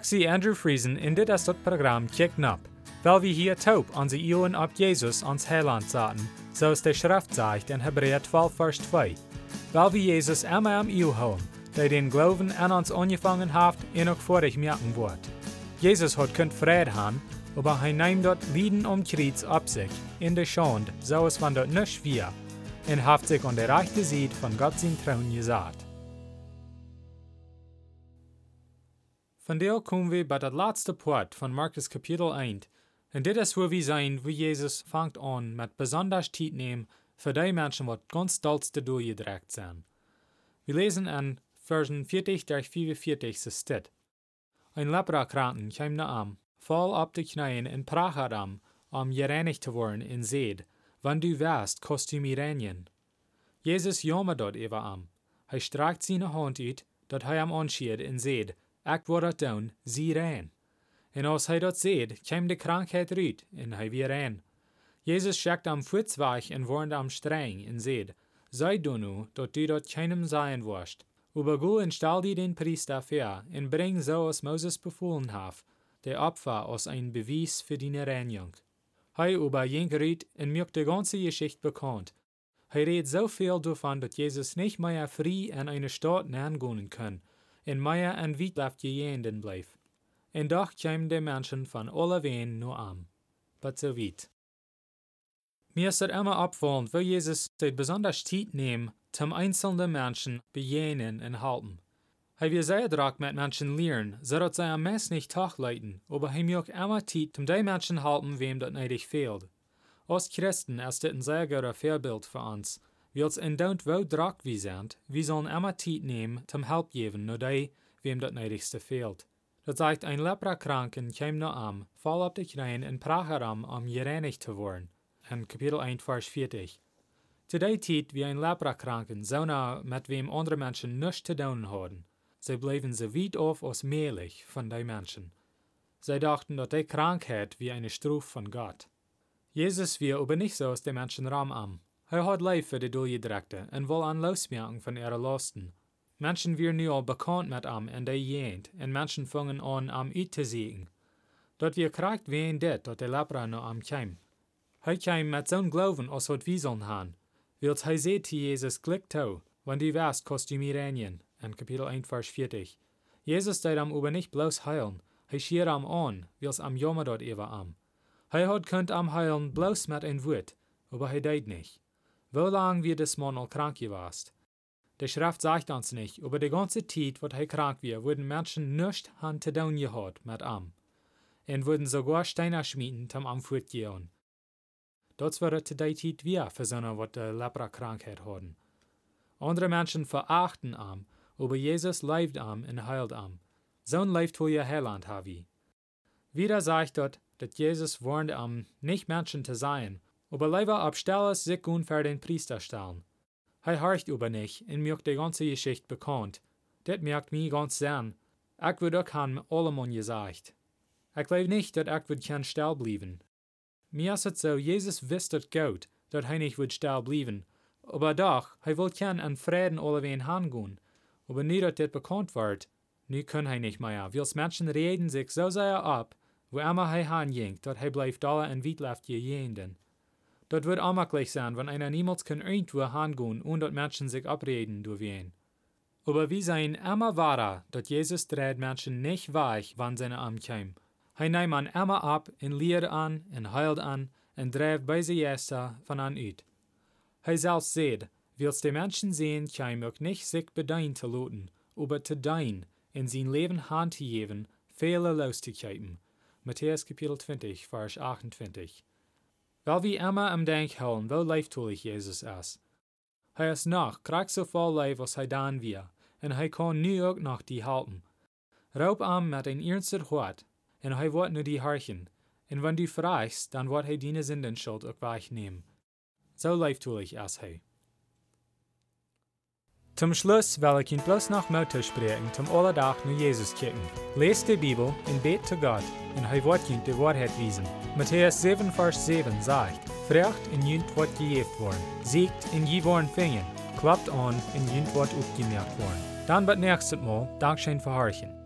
Zie Andrew Friesen in dit is dat programma Kick Up, weil wir hier taub onze Ioen op Jesus ons Heiland zaten, zoals de Schrift zegt in Hebräer 12 vers 2. Weil wir Jesus immer am Iel houden, der den Glauben an uns angefangen hat, en ook vorig merken wordt. Jesus hat kunt vrede haben, aber hij neemt dat Lieden om Kreuz op zich, in de Schande, zoals van dat nicht wir, en heeft zich aan de rechte Seite von Gott sein Trauen gesagt. Von der kommen wir bei der letzten Part von Markus Kapitel 1. Und das ist, wo wir sein, wo Jesus fängt an, mit besonders Zeit nehmen für die Menschen, die ganz dollste durchgedrückt sind. Wir lesen in Versen 40 durch 45 steht. Ein Leprakranken kam nach am, voll ab die Knien in Prachadam, um gereinigt zu werden in Seed, wann du wärst, Kostümirenien. Jesus jammer dort über am. Er streckt seine Hand ut, dat hij am anschied in Seed, ik word dat down, zie rein. En als hij dat zeed, kwam de krankheid eruit, en hij weer rein. Jezus schickt am voetsweg en warnt am streng en zeed, Sei du nu, dat du dat keinem sein wirst. Übergo en stell die den Priester vor, en bring so, als Moses befohlen hat, der Opfer als ein Beweis für deine Reinigung. Hij über jengerit en mirkt die ganze Geschichte bekannt. Hij redet so viel davon, dass Jesus nicht mehr frei an eine Stadt gehen kann, en mehr an Witlaf gejenden bleef. En doch kwamen de Menschen von alle ween nur am. But so weit. Mir ist immer abfallend, weil Jesus sich besonders Zeit nehmen, zum einzelnen Menschen bejenen und halten. Hij will sehr drack mit Menschen lernen, so dass sie am Mess nicht tachleiten, aber hij mir auch immer Zeit zum die Menschen halten, wem das neidig fehlt. Als Christen ist das ein sehr guter Vorbild für uns, Wils en don't wo drack wie sind, wir sollen immer Zeit nehmen, zum Help geben, nur die, wem das neidigste fehlt. Dat sagt ein Leprakranken kam noch am, voll auf die Knie in Pracheram, um gereinigt zu werden. In Kapitel 1, Vers 40. Zu der Zeit wie ein Leprakranken, so nah mit wem andere Menschen nichts zu tun haben. Sie blieben so weit auf als möglich von den Menschen. Sie dachten, dass die Krankheit wie eine Strafe von Gott. Jesus wir aber nicht so aus dem Menschen Raum am. Er hat Leid für die Durchgedreckte und will an losmerken von ihren Lasten. Menschen wir nu al bekannt mit am en de jent, en Menschen fangen an am uit te zieken. Dat wir krijgt ween dit, dat de lepra no am kwam. Hij kwam met zo'n glauben als wat wie zullen han. Wilt hij zei te Jezus glik toe, wann die west kostumirenien, in Kapitel 1, Vers 40. Jesus deed am über nicht bloß heilen, hij schier am an, wils am jammer dort ever am. Hij had kunt am heilen bloß mit ein Wort, aber hij deed nicht. Lang wir des Mann al krank gewast. Der Schrift sagt uns nicht, über die ganze Zeit, wo er krank war, wurden Menschen nicht Hand zu tun gehabt mit am. Und wurden sogar Steine schmieden, zum am fortgehen. Das war zu der Zeit wir für so eine, die Lepra-Krankheit hatten. Andere Menschen verachten am, aber Jesus leibt am und heilt am. So Leib ihr Heiland habe Wieder sagt dort, dass Jesus warnt am, nicht Menschen zu sein, aber lieber abstelle sich und für den Priester stellen. Hij horcht über nicht und mir die ganze Geschichte bekannt. Das merkt mich ganz sehr. Ich würde auch han allemann gesagt. Ich glaube nicht, dass ich würde kann still bleiben. Mir ist so, Jesus wisst das gut, dass er nicht wird still bleiben. Aber doch, er will kann an Frieden allewein hangehen. Aber nie, dass das bekannt wird, nu kann er nicht mehr. Wils Menschen reden sich so sehr ab, wo immer er hanging, dass er bleibt alle in Wietlaft jenden. Dat wird gleich sein, wenn einer niemals kann irgendwo hingehen und dort Menschen sich abreden durch wen. Aber wir sein immer wahrer, dass Jesus dreht Menschen nicht weich, wann seine Arm käm. Er nimmt man immer ab, und lehrt an, und heilt an, und dreht bei sie Jester von an ut. Er selbst sagt, willst die Menschen sehen, käm auch nicht sich bedein zu loten, aber zu dein, in sein Leben Hand zu geben, viele Lustigkeiten. Matthäus Kapitel 20, Vers 28. Weil wir immer am Denk houden, wo leeftoelig Jesus ist. Hij is nog, krijgt so voll leef als hij dan wir, en hij kan nu ook nog die halten. Raub am met een ernster hart, en hij wordt nu die harchen, en wenn du fragst, dann wird hij die Sindenschuld ook wegnehmen. So leeftoelig ist hij. Zum Schluss will ich Ihnen bloß noch Mutter sprechen, zum Allerdach nur Jesus kicken. Lest die Bibel und bet zu Gott, und er wird Ihnen die Wahrheit wiesen. Matthäus 7, Vers 7 sagt, Frecht in jünt wird gejeft worden, siegt in je worden fingen, klappt an in jünt wird aufgemerkt worden. Dann wird nächstes Mal Dankeschön für Horchen.